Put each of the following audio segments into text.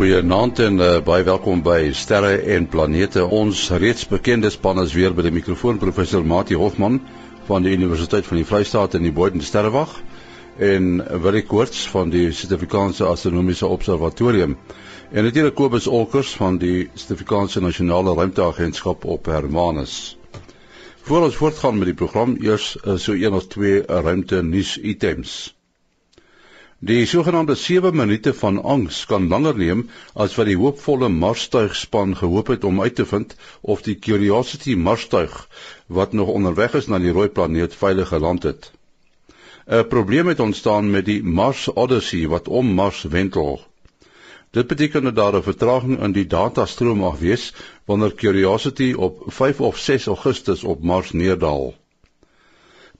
Goeienaand en uh, baie welkom by Sterre en Planete. Ons reeds bekende span is weer by die mikrofoon professor Mati Hofman van die Universiteit van die Vrystaat in die Boden Sterrewag en Willie Koorts van die Suid-Afrikaanse Astronomiese Observatorium en natuurlik Kobus Olkers van die Suid-Afrikaanse Nasionale Ruimteagentskap op Hermanus. Voor ons voortgaan met die program, eers uh, so een of twee uh, ruimte nuus items. Die sogenaamde 7 minute van angs kan langer neem as wat die hoopvolle Marstuigspan gehoop het om uit te vind of die Curiosity Marstuig wat nog onderweg is na die rooi planeet veilig geland het. 'n Probleem het ontstaan met die Mars Odyssey wat om Mars wentel. Dit beteken dat daar 'n vertraging in die datastroom mag wees wanneer Curiosity op 5 of 6 Augustus op Mars neerdal.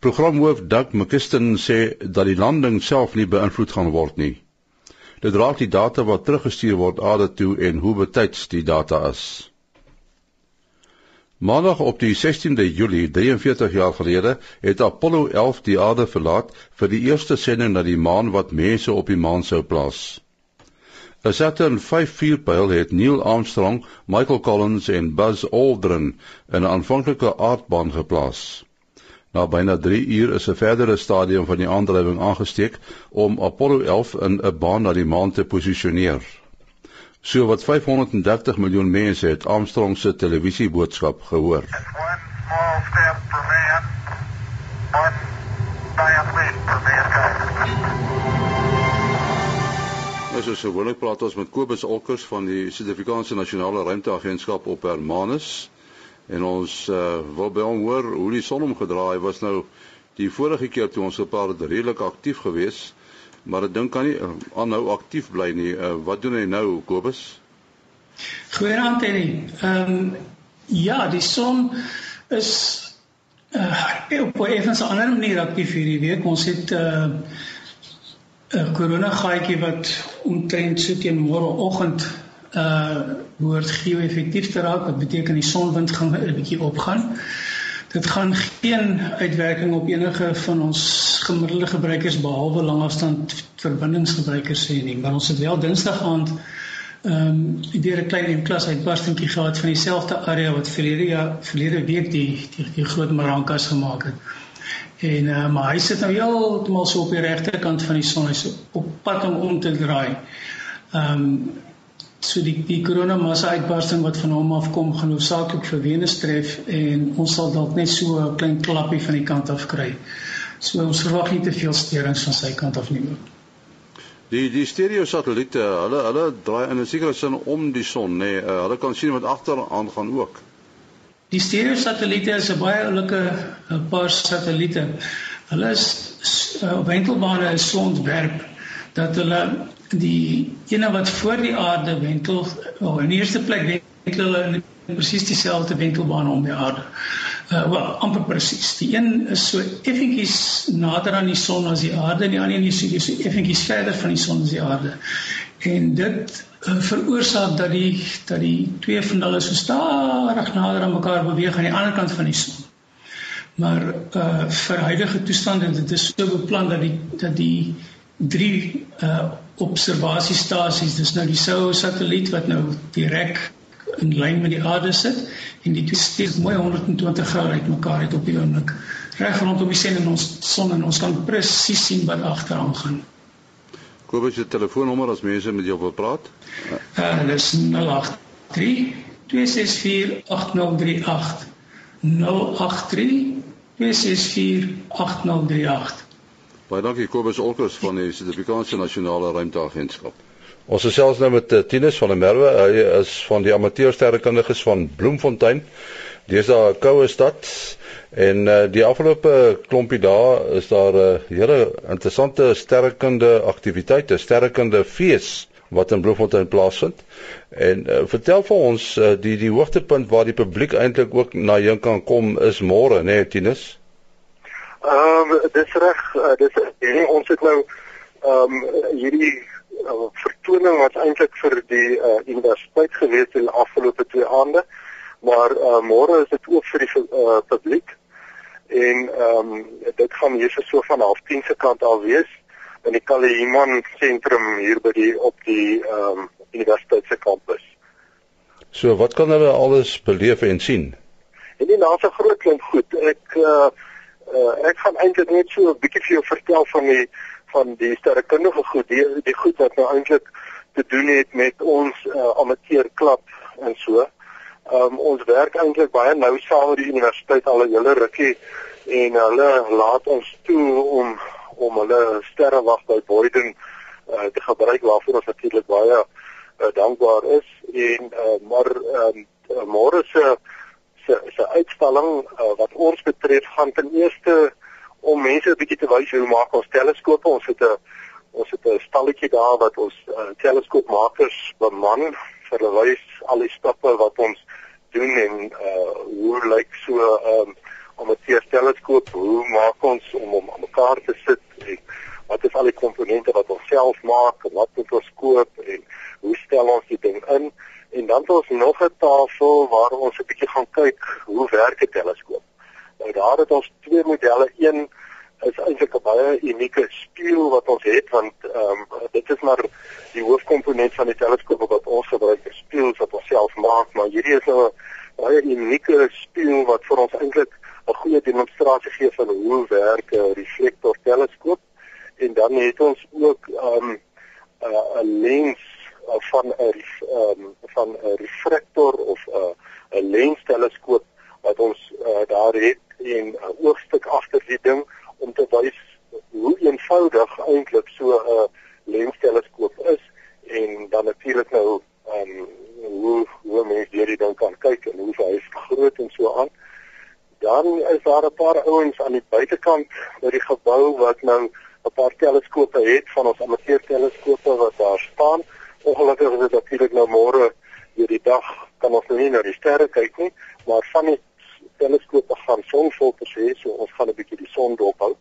Programhoof Doug McKiston sê dat die landing self nie beïnvloed gaan word nie. Dit raak die data wat teruggestuur word aarde toe en hoe betyds die data is. Maandag op die 16de Julie 43 jaar gelede het Apollo 11 die aarde verlaat vir die eerste sending na die maan wat mense op die maan sou plaas. 'n Saturn V4-pyl het Neil Armstrong, Michael Collins en Buzz Aldrin in 'n aanvanklike aardbaan geplaas. Na byna 3 uur is 'n verdere stadium van die aandrywing aangesteek om Apollo 11 in 'n baan na die maan te posisioneer. So wat 530 miljoen mense het Armstrong se televisieboodskap gehoor. Ons is gewoonlik praat ons met Kobus Olkers van die Suid-Afrikaanse Nasionale Ruimteagentskap op Hermanus en ons uh, wil by hom hoor hoe die son hom gedraai was nou die vorige keer toe ons gepraat het redelik aktief geweest maar ek dink kan nie uh, aanhou aktief bly nie. Uh, wat doen hy nou Kobus? Goeienaand Henny. Ehm um, ja die son is uh, op 'n effens ander manier aktief hierdie week. Ons het 'n uh, 'n korona gaatjie wat omtrent so teen môreoggend uh behoort geo-effektief te raak. Dit beteken die sonwind gaan 'n bietjie opgaan. Dit gaan geen uitwerking op enige van ons gemiddelde gebruikers behalwe langafstand verbindingsgebruikers hê nie. Maar ons het wel Dinsdag aand ehm um, deur 'n klein klas uitbarstingkie gehad van dieselfde area wat verlede jaar verlede week die die, die groot Marankas gemaak het. En uh, maar hy sit nou heeltemal so op die regterkant van die son. Hy's op pad om om te draai. Ehm um, so die die korona massa uitbarsting wat van hom afkom gaan hoofsaaklik vir Venus tref en ons sal dalk net so 'n klein klappie van die kant af kry. So ons verwag nie te veel sterings van sy kant af nie. Die die stereo satelliete, hulle hulle draai in 'n sekere sin om die son, nê. Nee, uh, hulle kan sien wat agteraan gaan ook. Die stereo satelliete is 'n baie oulike 'n paar satelliete. Hulle is uh, op wentelbane is sontwerp dat hulle die ene wat voor die aarde wentel, oh, in die eerste plek wentel hulle in presies dieselfde wentelbaan om die aarde. Uh wel, amper presies. Die een is so effentjies nader aan die son as die aarde en die ander een is so, so effentjies verder van die son as die aarde. En dit uh, veroorsaak dat die dat die twee van hulle so stadig nader aan mekaar beweeg aan die ander kant van die son. Maar uh vir huidige toestande dit is so beplan dat die dat die drie uh observasiestasies. Dis nou die SOHO satelliet wat nou direk in lyn met die aarde sit en die twee steek mooi 120 grade uit mekaar uit op die oomblik. Reg rondom die son en ons son en ons kan presies sien wat agteraan gaan. Kobus se telefoonnommer as mense met jou wil praat? Uh dis 083 264 8038 083 264 8038 Baie dankie Kobus Olkers van die Suid-Afrikaanse Nasionale Ruimteagentskap. Ons is selfs nou met uh, Tinus van der Merwe. Hy is van die amateursterrekundiges van Bloemfontein. Dis 'n koue stad en uh, die afgelope klompie dae is daar 'n uh, hele interessante sterrekunde aktiwiteite, sterrekunde fees wat in Bloemfontein plaasvind. En uh, vertel vir ons uh, die die hoogtepunt waar die publiek eintlik ook na jou kan kom is môre, né, nee, Tinus? Ehm um, dis reg, uh, dis hierdie ons het nou ehm um, hierdie uh, vertoning wat eintlik vir die uh, universiteit gewees het in die afgelope twee aande, maar uh, môre is dit ook vir die uh, publiek. En ehm um, dit gaan hier so van half 10 se kant al wees in die Kaliman sentrum hier by die op die ehm um, universiteit se kampus. So wat kan hulle alles beleef en sien? En die laaste groot klomp goed. Ek uh, uh ek gaan eintlik net so 'n bietjie vir jou vertel van die van die sterrekundige goed, die die goed wat nou eintlik te doen het met ons uh, amateur klub en so. Um, ons werk eintlik baie nou saam met die universiteit al 'n hele rukkie en hulle laat ons toe om om hulle sterrewag by Boyden uh, te gebruik waarvoor ons natuurlik baie uh, dankbaar is en uh, maar um, môre se se se uitstalling uh, wat ons betref gaan ten eerste om mense 'n bietjie te wys hoe maak ons teleskope. Ons het 'n ons het 'n stalletjie daar wat ons uh, teleskoopmakers beman vir hulle wys al die stappe wat ons doen en uh hoe lyk so 'n um, amateur teleskoop? Hoe maak ons om hom aan mekaar te sit en wat is al die komponente wat ons self maak wat moet ons koop en hoe stel ons die ding in en dan het ons nog 'n tafel waar ons 'n bietjie gaan kyk hoe werk 'n teleskoop. Nou daar het ons twee modelle. Een is eintlik 'n baie unieke spieël wat ons het want ehm um, dit is maar die hoofkomponent van die teleskoop wat ons gebruik is spieëls wat ons self maak maar hierdie is nou 'n baie unieke spieël wat vir ons eintlik 'n goeie demonstrasie gee van hoe werk 'n reflektor teleskoop. En dan het ons ook ehm um, 'n lens van 'n um, van 'n refraktor of 'n 'n lens teleskoop wat ons uh, daar het en 'n oogstuk agter die ding om te wys hoe eenvoudig eintlik so 'n lensteleskoop is en dan natuurlik nou um, hoe hoe mense hierdie ding kan kyk en hoe hy groot en so aan. Dan is daar 'n paar ouens aan die buitekant by die gebou wat nou 'n paar teleskope het van ons amateur teleskope wat. Ongelukkig is dit natuurlik nou môre deur die dag kan ons nou nie na die sterre kyk nie, maar van die teleskope gaan sonfilters hê, so ons gaan 'n bietjie die son dophou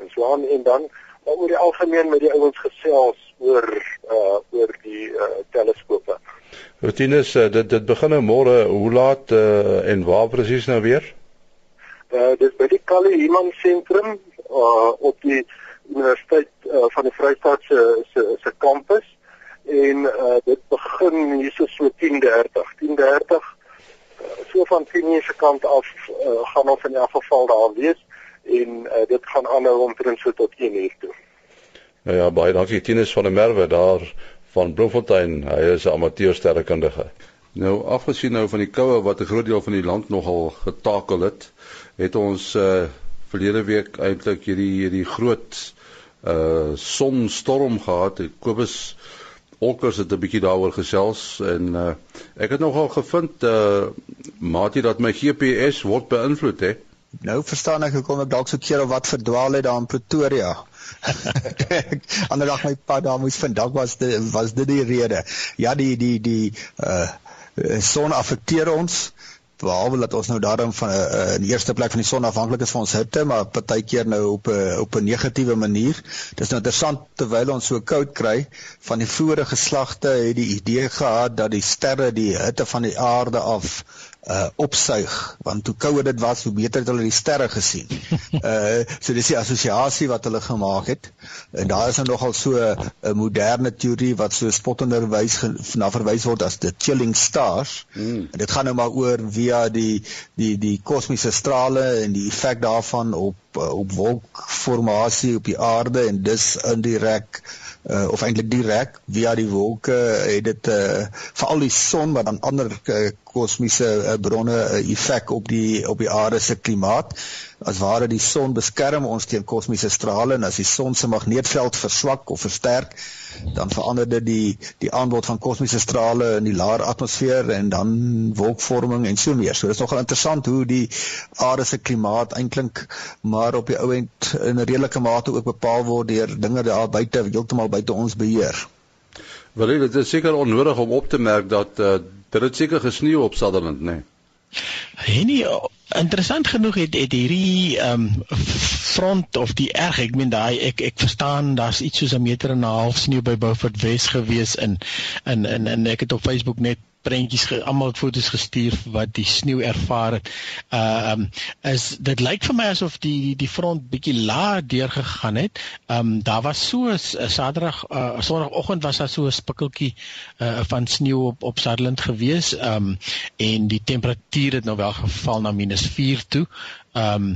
en so aan en dan maar oor die algemeen met die ouens gesels oor uh oor die uh teleskope. Routinus, uh, dit dit begin nou môre, hoe laat uh en waar presies nou weer? Uh dis by die Kali Iman sentrum uh op die Universiteit uh, van die Vrystaat se se se kampus en uh dit begin hier so 10:30 10:30 so van Tinie se kant af uh, gaan ons in elk geval daar wees en uh, dit gaan aanhou omtrent so tot 1 uur toe. Nou ja, baie dankie Tinus van der Merwe daar van Bloemfontein. Hy is 'n amateur sterrekundige. Nou afgesien nou van die koue wat 'n groot deel van die land nogal getakel het, het ons uh verlede week eintlik hierdie hierdie groot uh sonstorm gehad. Kobus Olkers het 'n bietjie daaroor gesels en uh, ek het nogal gevind uh maatie dat my GPS word beïnvloed hè. Nou verstaan ek hoekom ek dalk so keer of wat verdwaal het daar in Pretoria. Ander dag my pad daar moes vind. Dalk was dit was dit die rede. Ja, die die die uh son affekteer ons behalwe dat ons nou daarom van 'n uh, uh, eerste plek van die son afhanklik is vir ons hitte, maar partykeer nou op 'n uh, op 'n negatiewe manier. Dit is nou interessant terwyl ons so koud kry, van die vorige geslagte het die idee gehad dat die sterre die hitte van die aarde af uh opsuig want hoe kouer dit was hoe beter het hulle die sterre gesien. Uh so dis die assosiasie wat hulle gemaak het. En daar is nou nogal so 'n moderne teorie wat so spotender wys na verwys word as the chilling stars. Mm. En dit gaan nou maar oor via die die die kosmiese strale en die effek daarvan op op wolkformasie op die aarde en dis indirek uh, of eintlik direk via die wolke het dit uh, veral die son wat dan ander uh, kosmiese uh, bronne 'n uh, effek op die op die aarde se klimaat. As ware die son beskerm ons teen kosmiese strale en as die son se magneetveld verswak of versterk dan verander dit die die aanbod van kosmiese strale in die laer atmosfeer en dan wolkvorming en so meer. So dit is nogal interessant hoe die aarde se klimaat eintlik maar op die ou end in 'n redelike mate ook bepaal word deur dinge daar buite heeltemal buite ons beheer. Wel dit is seker onnodig om op te merk dat uh, dit het seker gesneeu op Sutherland, né? Nee. Henny interessant genoeg het, het hierdie ehm um, front of die erg ek meen daai ek ek verstaan daar's iets soos 'n meter en 'n half sneeu by Beaufort Wes gewees in in in en ek het op Facebook net prentjies almal foto's gestuur wat die sneeu ervaar het. Uh um is dit lyk vir my asof die die front bietjie laag deurgegaan het. Um daar was so 'n uh, Saterdag uh, Sondagoggend was daar so 'n spikkeltjie uh van sneeu op op Sutherland gewees. Um en die temperatuur het nou wel geval na -4 toe ehm um,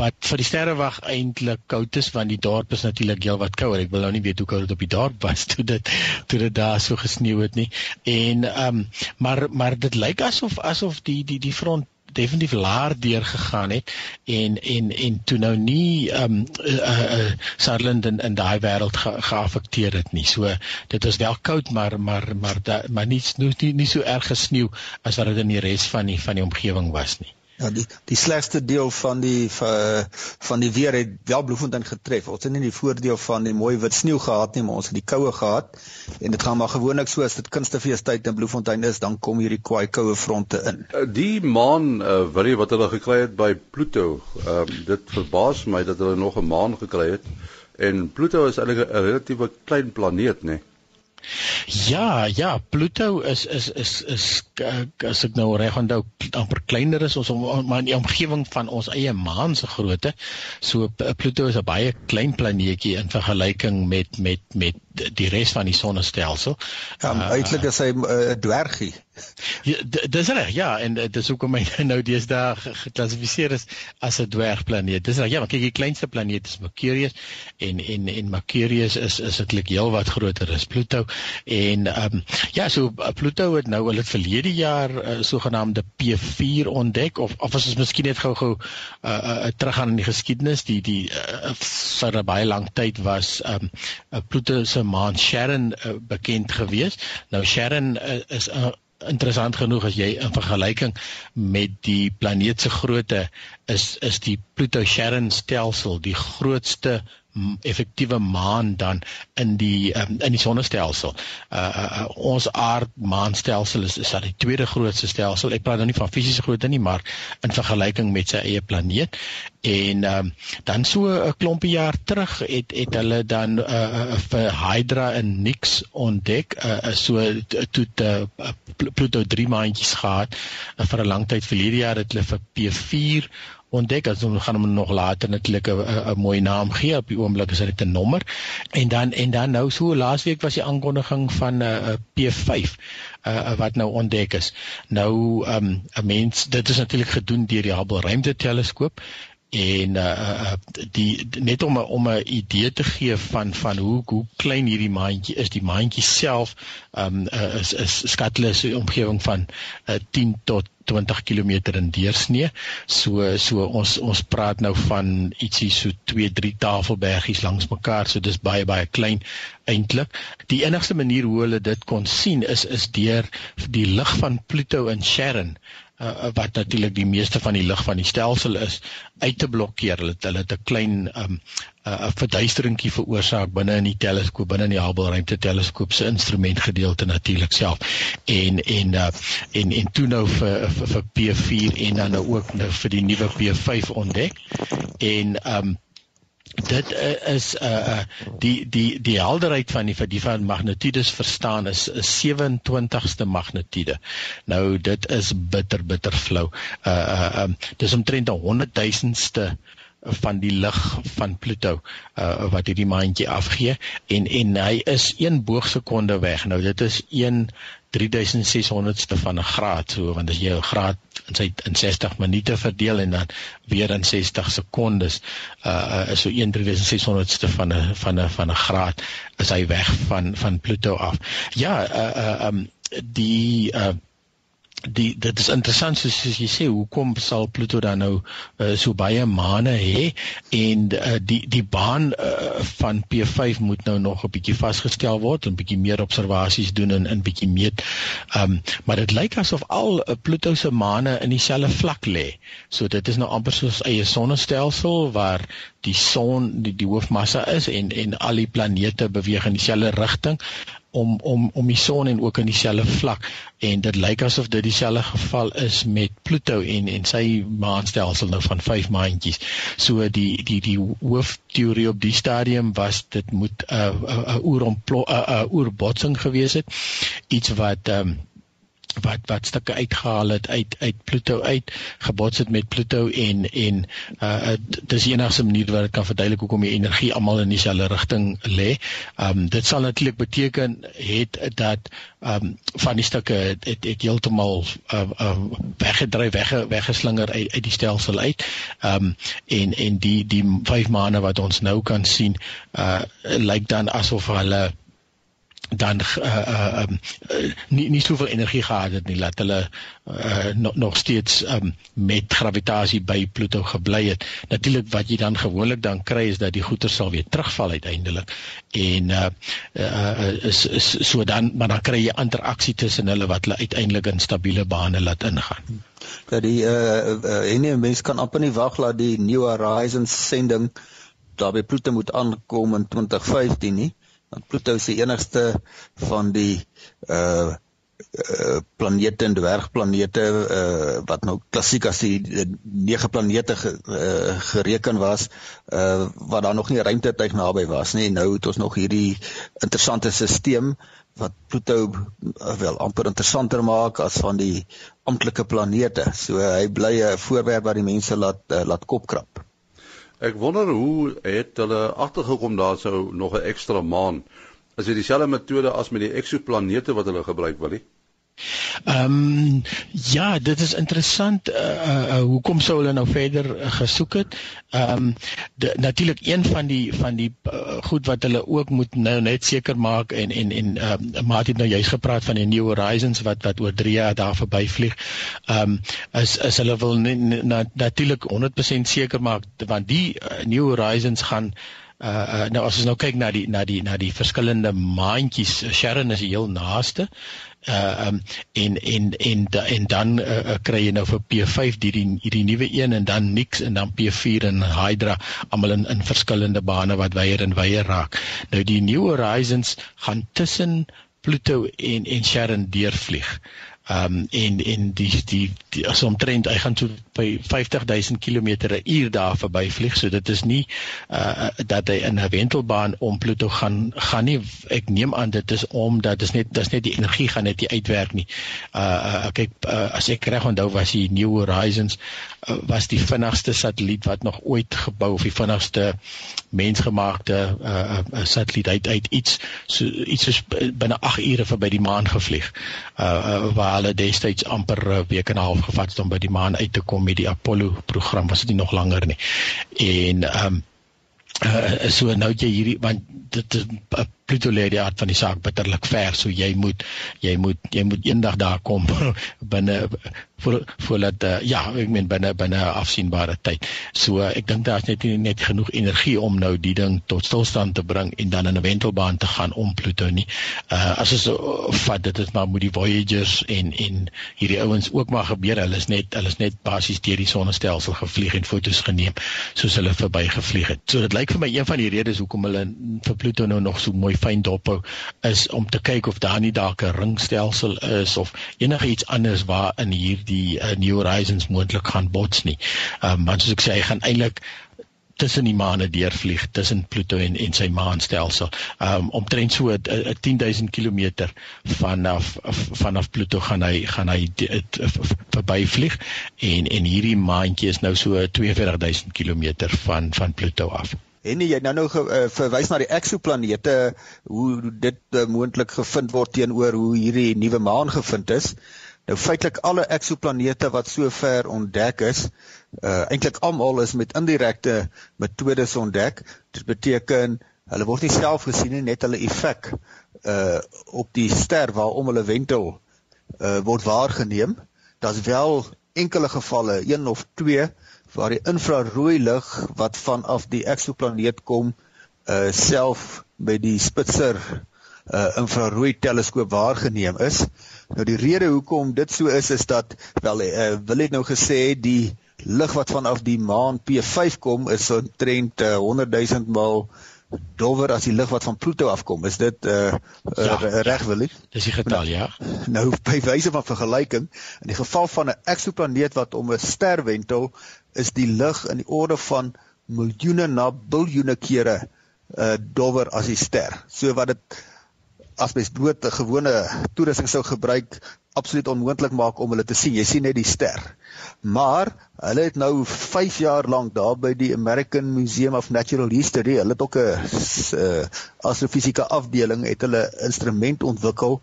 wat vir die sterrewag eintlik koud is want die dorp is natuurlik heel wat kouer. Ek wil nou nie weet hoe koud dit op die dorp was toe dit toe dit daar so gesneeu het nie. En ehm um, maar maar dit lyk asof asof die die die front definitief laer deur gegaan het en en en toe nou nie ehm um, uh, uh, Sutherland in in daai wêreld ge, geaffekteer het nie. So dit was wel koud maar maar maar da, maar nie, nie nie so erg gesneeu as wat dit in die res van die van die omgewing was nie. Ja, die die slegste deel van die van die weer het wel Bloemfontein getref. Ons het nie die voordeel van die mooi wit sneeu gehad nie, maar ons het die koue gehad. En dit gaan maar gewoonlik so as dit kunstefeestyd in Bloemfontein is, dan kom hierdie kwaai koue fronte in. Eh, die maan uh, wat hulle gekry het by Pluto, uh, dit verbaas my dat hulle nog 'n maan gekry het. En Pluto is eintlik 'n relatiewe klein planeet, né? Nee? Ja, ja, Pluto is is is is as ek nou reg onthou amper kleiner is ons maar in die omgewing van ons eie maan se grootte. So Pluto is 'n baie klein planeetjie in vergelyking met met met die res van die sonnestelsel. Ja, uh, uitelik is hy 'n uh, dwergie. Ja, dis reg. Ja, en dit is hoekom hy nou deesdae geklassifiseer is as 'n dwergplaneet. Dis reg. Ja, maar kyk, die kleinste planeet is Mercurius en en en Mercurius is is eintlik heel wat groter as Pluto. En ehm um, ja, so uh, Pluto het nou hulle verlede jaar uh, sogenaamde P4 ontdek of of as ons miskien net gou-gou uh, uh, teruggaan in die geskiedenis, die die uh, vir 'n baie lang tyd was ehm um, Pluto se maan Sharon uh, bekend gewees. Nou Sharon uh, is 'n uh, interessant genoeg as jy in vergelyking met die planeet se grootte is is die Pluto Charon stelsel die grootste effektiewe maan dan in die um, in die sonnestelsel. Uh, uh, uh ons aardmaanstelsel is is die tweede grootste stelsel. Ek praat nou nie van fisiese grootte nie, maar in vergelyking met sy eie planeet. En um, dan so 'n klompie jaar terug het het hulle dan uh, uh vir Hydra en Nix ontdek. Uh, so toe uh, Pluto 3 maandjies gehad uh, vir 'n lang tyd verlede jaar het hulle vir P4 ontdek as ons gaan hom nog later natuurlik 'n mooi naam gee op die oomblik is dit 'n nommer. En dan en dan nou so laasweek was die aankondiging van 'n uh, uh, P5 uh, wat nou ontdek is. Nou um, 'n mens dit is natuurlik gedoen deur die Hubble ruimteteleskoop en uh, uh die net om om 'n idee te gee van van hoe hoe klein hierdie maandjie is die maandjie self um uh, is is skatless omgewing van uh, 10 tot 20 km in deursnee. So so ons ons praat nou van ietsie so 2 3 tafelbergies langs mekaar. So dis baie baie klein eintlik. Die enigste manier hoe hulle dit kon sien is is deur die lig van Pluto en Charon uh, wat natuurlik die meeste van die lig van die stelsel is uit te blokkeer. Hulle hulle het 'n klein um 'n uh, verduisteringkie veroorsaak binne in die teleskoop, binne in die Hubble ruimteteleskoop se instrumentgedeelte natuurlik self. En en uh, en en toe nou vir vir, vir P4 en dan nou ook nou vir die nuwe P5 ontdek. En um dit uh, is uh, uh die die die helderheid van die die van magnitudes verstaan is 'n 27ste magnitude. Nou dit is bitter bitter flou. Uh uh um, dis omtrent 'n 100 000ste van die lig van Pluto uh wat hierdie maandjie afgee en en hy is 1 boogsekonde weg. Nou dit is 1 3600ste van 'n graad so want as jy 'n graad in sy in 60 minute verdeel en dan weer in 60 sekondes uh is so 1 3600ste van 'n van 'n van 'n graad is hy weg van van Pluto af. Ja, uh uh um die uh die dit is interessant soos, soos jy sê hoekom sal Pluto dan nou uh, so baie maane hê en uh, die die baan uh, van P5 moet nou nog 'n bietjie vasgestel word en bietjie meer observasies doen en in bietjie meet. Um maar dit lyk asof al uh, Pluto se maane in dieselfde vlak lê. So dit is nou amper soos eie sonnestelsel waar die son die, die hoofmassa is en en al die planete beweeg in dieselfde rigting om om om die son en ook in dieselfde vlak en dit lyk asof dit dieselfde geval is met Pluto en en sy maanstelsel nou van 5 maandjies. So die die die hoofteorie op die stadium was dit moet 'n 'n 'n oerontplo 'n 'n oerbotsing gewees het. Iets wat ehm um, wat wat stukke uitgehaal het uit uit Pluto uit gebots het met Pluto en en uh dis die enigste manier wat dit kan verduidelik hoekom die energie almal in dieselfde rigting lê. Um dit sal natuurlik beteken het dat um van die stukke het het, het heeltemal uh, uh weggedryf wegge, weggeslinger uit uit die stelsel uit. Um en en die die vyf maande wat ons nou kan sien uh lyk dan asof hulle dan uh, uh, um, uh, nie nie soveel energie gehad het nie laat hulle uh, nog nog steeds um, met gravitasie by Pluto gebly het. Natuurlik wat jy dan gewoonlik dan kry is dat die goeie sal weer terugval uiteindelik en uh, uh, is, is so dan maar dan kry jy interaksie tussen hulle wat hulle uiteindelik in stabiele bane laat ingaan. Dat die uh, uh, en die mens kan amper nie wag laat die New Horizons sending daar by Pluto moet aankom in 2015 nie want Pluto is die enigste van die uh uh planete en dwergplanete uh wat nou klassiek as die nege planete ge, uh, gereken was uh wat daar nog nie ruimtetyd naby was nie. Nou het ons nog hierdie interessante stelsel wat Pluto uh, wel amper interessanter maak as van die amptelike planete. So hy bly 'n voorwerp wat die mense laat uh, laat kopkrap Ek wonder hoe het hulle agtergekom daar sou nog 'n ekstra maan. Is dit dieselfde metode as met die eksoplanete wat hulle gebruik wil? Ehm um, ja, dit is interessant uh, uh, hoekom sou hulle nou verder gesoek het. Ehm um, natuurlik een van die van die uh, goed wat hulle ook moet nou net seker maak en en en ehm uh, Maat het nou juist gepraat van die New Horizons wat wat oor 3 jaar daar verbyvlieg. Ehm um, is is hulle wil na, natuurlik 100% seker maak want die uh, New Horizons gaan uh, uh nou as ons nou kyk na die na die na die verskillende maandjies Sharon is heel naaste uh um en en en en dan uh, uh, kry jy nou vir P5 hierdie hierdie nuwe een en dan niks en dan P4 en Hydra almal in in verskillende bane wat wyer en wyer raak. Nou die New Horizons gaan tussen Pluto en en Charon deurvlieg. Ehm um, en en die die, as omtrent hy gaan so by 50000 km/h daar verbyvlieg. So dit is nie uh dat hy in 'n wentelbaan om Pluto gaan gaan nie. Ek neem aan dit is omdat dit is net dis net die energie gaan net nie uitwerk nie. Uh, uh kyk uh, as ek reg onthou was die New Horizons uh, was die vinnigste satelliet wat nog ooit gebou of die vinnigste mensgemaakte uh, uh satelliet uit uit iets so iets is binne 8 ure verby die maan gevlieg. Uh, uh waar hulle destyds amper 'n week en 'n half gevat het om by die maan uit te kom met die Apollo program was dit nie nog langer nie. En ehm um, uh, so nou jy hierdie want dit is uh, Pluto lê die aard van die saak bitterlik ver so jy moet jy moet jy moet eendag daar kom binne voor voordat uh, ja ek meen binne binne afsienbare tyd. So uh, ek dink daar's net nie net genoeg energie om nou die ding tot stilstand te bring en dan in 'n wentelbaan te gaan om Pluto nie. Uh as ons uh, vat dit is maar moet die Voyagers en en hierdie ouens ook maar gebeur. Hulle is net hulle is net basies deur die sonnestelsel gevlieg en fotos geneem soos hulle verby gevlieg het. So dit lyk vir my een van die redes hoekom hulle vir Pluto nou nog so mooi fyn dophou is om te kyk of daar nie dalk 'n ringstelsel is of enigiets anders waar in hierdie die uh, New Horizons moontlik gaan bots nie. Ehm um, want soos ek sê, hy gaan eintlik tussen die maane deurvlieg tussen Pluto en en sy maanstelsel. Ehm um, omtrent so 'n 10000 km vanaf vanaf Pluto gaan hy gaan hy verbyvlieg en en hierdie maandjie is nou so 42000 km van van Pluto af. En jy nou nou uh, verwys na die eksoplanete hoe dit uh, moontlik gevind word teenoor hoe hierdie nuwe maan gevind is. Nou feitelik alle eksoplanete wat sover ontdek is, uh eintlik almal is met indirekte metodes ontdek. Dit beteken hulle word nie self gesien nie, net hulle effek uh op die ster waarom hulle wentel uh word waargeneem. Daar's wel enkele gevalle, een of twee waar die infrarooi lig wat vanaf die eksoplaneet kom uh self by die Spitzer uh infrarooi teleskoop waargeneem is. Nou die rede hoekom dit so is is dat wel uh, wil het nou gesê die lig wat vanaf die maan P5 kom is omtrent uh, 100 000 maal dowwer as die lig wat van Pluto afkom. Is dit uh, ja, uh reg wil ek? Dis die getal, ja. Nou by wyse van vergelyking, in die geval van 'n eksoplaneet wat om 'n ster wentel, is die lig in die orde van miljoene na biljoene kere uh dowwer as die ster. So wat dit as mens dood 'n gewone toerusting sou gebruik absoluut onmoontlik maak om hulle te sien. Jy sien net die ster. Maar hulle het nou 5 jaar lank daar by die American Museum of Natural History, hulle het ook 'n uh, astrofisiese afdeling het hulle instrument ontwikkel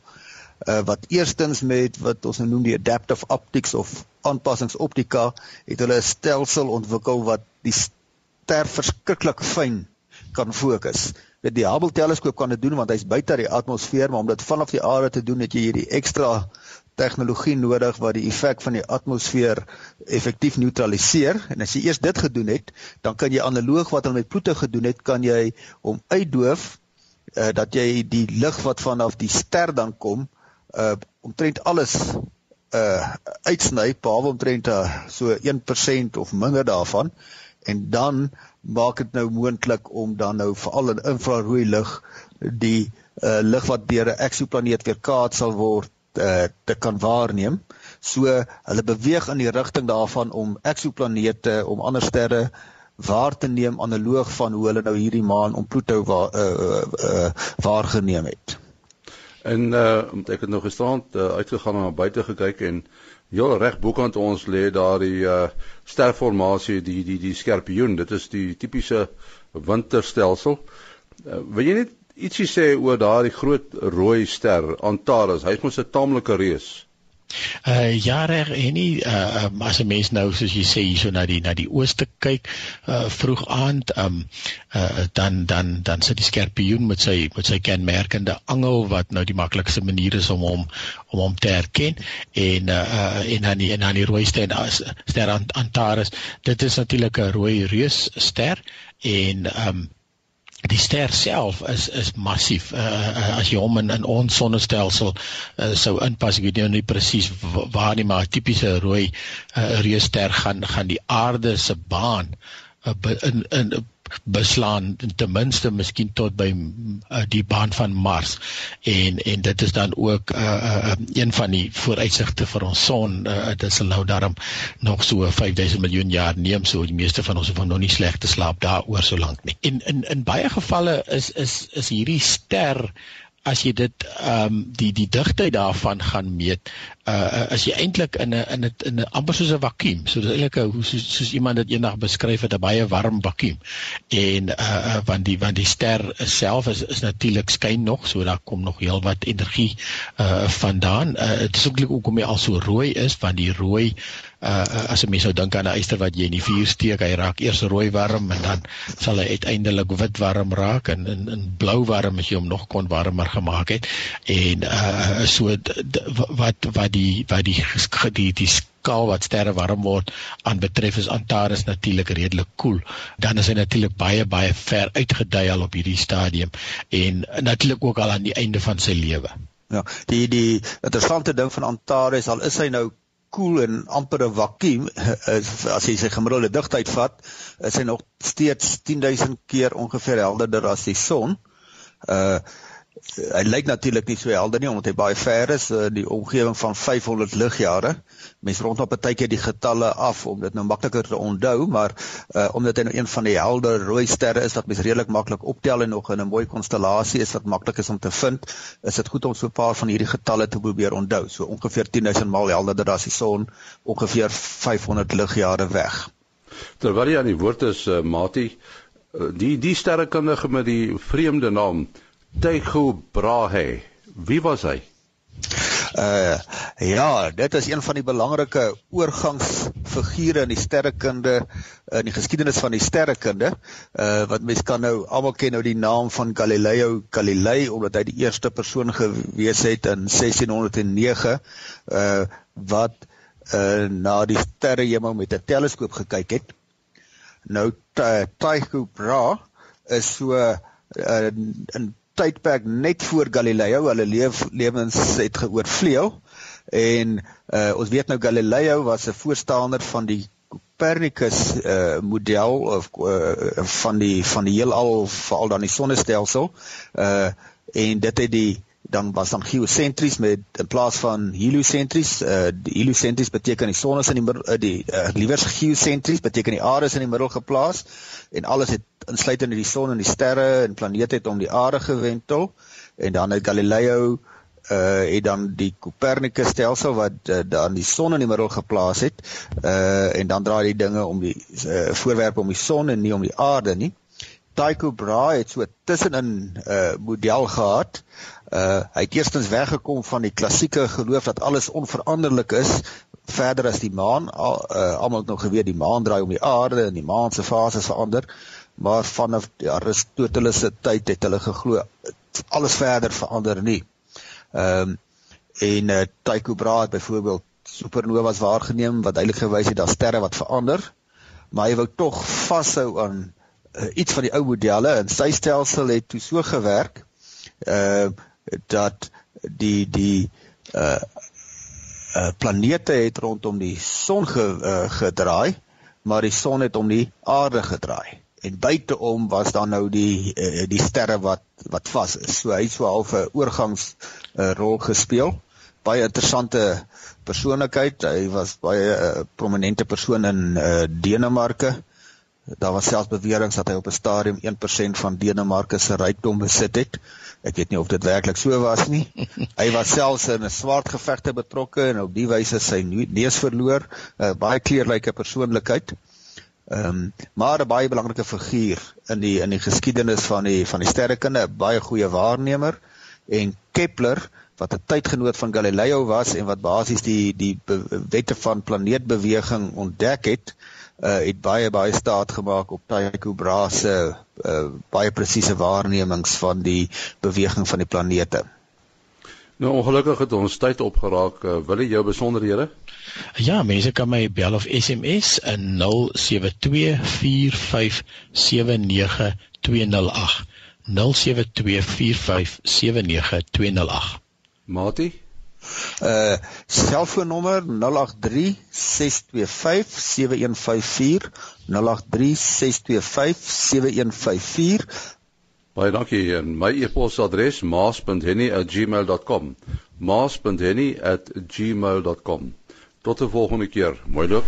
uh, wat eerstens met wat ons nou noem die adaptive optics of aanpassingsoptika het hulle 'n stelsel ontwikkel wat die ster verskriklik fyn kan fokus. Dit die Hubble teleskoop kan dit doen want hy's buite die atmosfeer, maar om dit vanaf die aarde te doen het jy hierdie ekstra tegnologie nodig wat die effek van die atmosfeer effektief neutraliseer. En as jy eers dit gedoen het, dan kan jy analoog wat hulle met Pluto gedoen het, kan jy hom uitdoof uh, dat jy die lig wat vanaf die ster dan kom, uh omtrent alles uh uitsny behalwe omtrent uh, so 1% of minder daarvan en dan maak dit nou moontlik om dan nou veral in infrarooi lig die uh lig wat deur 'n eksoplaneet weerkaats sal word uh te kan waarneem. So hulle beweeg in die rigting daarvan om eksoplanete om ander sterre waar te neem analoog van hoe hulle nou hierdie maan om Pluto wa, uh, uh, waargeneem het. En uh ek het nog gisterand uh, uitgegaan en na buite gekyk en heel reg bokant ons lê daar die uh sterformasie die die die skorpioen. Dit is die tipiese winterstelsel. Uh, wil jy net ietsie sê oor daardie groot rooi ster Antares? Hy's mos 'n taamlike reus. Uh ja reg en nie uh as 'n mens nou soos jy sê hierso na die na die ooste kyk uh vroeg aand um uh dan dan dan sit die skorpioen met sy met sy kenmerkende angel wat nou die maklikste manier is om hom om hom te herken. En uh en dan die en dan die rooi ster as ster Antares dit is natuurlik 'n rooi reus ster en um die ster self is is massief. Uh, as jy hom in, in ons sonnestelsel uh, sou inpas ek weet nou nie presies waar nie maar tipiese rooi uh, reusster gaan gaan die aarde se baan uh, in in beslaan ten minste miskien tot by uh, die baan van Mars. En en dit is dan ook uh, uh, een van die vooruitsigte vir ons son. Uh, dit sal nou daarom nog so 5000 miljoen jaar neem so die meeste van ons hoef nog nie sleg te slaap daaroor so lank nie. En in in baie gevalle is is is hierdie ster as jy dit ehm um, die die digtheid daarvan gaan meet uh as jy eintlik in 'n in 'n in 'n amper soos 'n vakuum so dis eintlik hoe soos, soos iemand dit eendag beskryf het 'n baie warm vakuum en uh want die want die ster self is is natuurlik skyn nog so daar kom nog heelwat energie uh vandaan. Uh dit is ook hoekom hy al so rooi is want die rooi uh as 'n mens sou dink aan 'n yster wat jy in die vuur steek, hy raak eers rooi warm en dan sal hy uiteindelik wit warm raak en in in blou warm as jy hom nog kon warmer gemaak het. En uh so wat wat die wat die die die skaal wat sterre warm word aan betref is Antares natuurlik redelik koel. Cool. Dan is hy natuurlik baie baie ver uitgedui al op hierdie stadium en natuurlik ook al aan die einde van sy lewe. Ja, die die interessante ding van Antares al is hy nou koel en amper 'n vakuum as jy sy gemiddelde digtheid vat, is hy nog steeds 10000 keer ongeveer helderder as die son. Uh hy lyk natuurlik nie so helder nie omdat hy baie ver is uh, die omgewing van 500 ligjare. Mense rondom partykeer die getalle af om dit nou makliker te onthou, maar uh, omdat hy nou een van die helder rooi sterre is wat mens redelik maklik optel en nog in 'n mooi konstellasie is wat maklik is om te vind, is dit goed om so 'n paar van hierdie getalle te probeer onthou. So ongeveer 10000 maal helderder as die son, ongeveer 500 ligjare weg. Terwyl jy aan die woord is, uh, Mati, die die sterrekundige met die vreemde naam Tycho Brahe. Wie was hy? Uh ja, dit is een van die belangrike oorgangsfigure in die sterrekunde in die geskiedenis van die sterrekunde. Uh wat mense kan nou almal ken nou die naam van Galileo Galilei omdat hy die eerste persoon gewees het in 1609 uh wat uh na die sterrehemel met 'n teleskoop gekyk het. Nou Tycho Brahe is so uh, in tydperk net voor Galileo. Hulle leef, lewens het geoorvleuel en uh, ons weet nou Galileo was 'n voorstander van die Copernicus uh, model of uh, van die van die heelal veral dan die sonnestelsel. Uh, en dit het die dan was dan geosentries met in plaas van heliosentries uh die heliosentries beteken die son is in die middel uh, die uh, liewers geosentries beteken die aarde is in die middel geplaas en alles het insluitende die son en die sterre en planete het om die aarde gewentel en dan het Galileo uh het dan die Copernicus stelsel wat uh, dan die son in die middel geplaas het uh en dan draai die dinge om die uh, voorwerpe om die son en nie om die aarde nie. Tycho Brahe het so tussenin 'n uh, model gehad. Uh hy het eerstens weggekom van die klassieke geloof dat alles onveranderlik is verder as die maan. Al, uh, almal het nog geweet die maan draai om die aarde en die maan se fases verander, maar vanaf Aristoteles se tyd het hulle geglo alles verder verander nie. Ehm um, en uh, Tycho Brahe byvoorbeeld supernovas waargeneem wat duidelik gewys het dat sterre wat verander, maar hy wou tog vashou aan uh, iets van die ou modelle en sy stelsel het toe so gewerk uh dat die die uh uh planete het rondom die son ge, uh, gedraai maar die son het om die aarde gedraai en buiteom was dan nou die uh, die sterre wat wat vas is so hy het so half 'n oorgangs uh, rol gespeel baie interessante persoonlikheid hy was baie uh, prominente persoon in uh, Denemarke Daar was selfs beweringe dat hy op 'n stadium 1% van Denemarke se rykdom besit het. Ek weet nie of dit werklik so was nie. Hy was selfs in 'n swart gevegte betrokke en op die wyse sy neus verloor, 'n uh, baie kleurryke persoonlikheid. Ehm um, maar 'n baie belangrike figuur in die in die geskiedenis van die van die sterrekunde, 'n baie goeie waarnemer en Kepler wat 'n tydgenoot van Galileo was en wat basies die die wette van planeetbeweging ontdek het, uh, het baie baie staat gemaak op Tycho Brahe se uh, baie presiese waarnemings van die beweging van die planete. Nou ongelukkig het ons tyd opgeraak. Uh, wil jy jou besonderhede? Ja, mense kan my bel of SMS in 0724579208. 0724579208. Matie Uh selfoonnommer 0836257154 0836257154 Baie dankie en my e-posadres maas.henny@gmail.com maas.henny@gmail.com Tot 'n volgende keer. Mooi loop.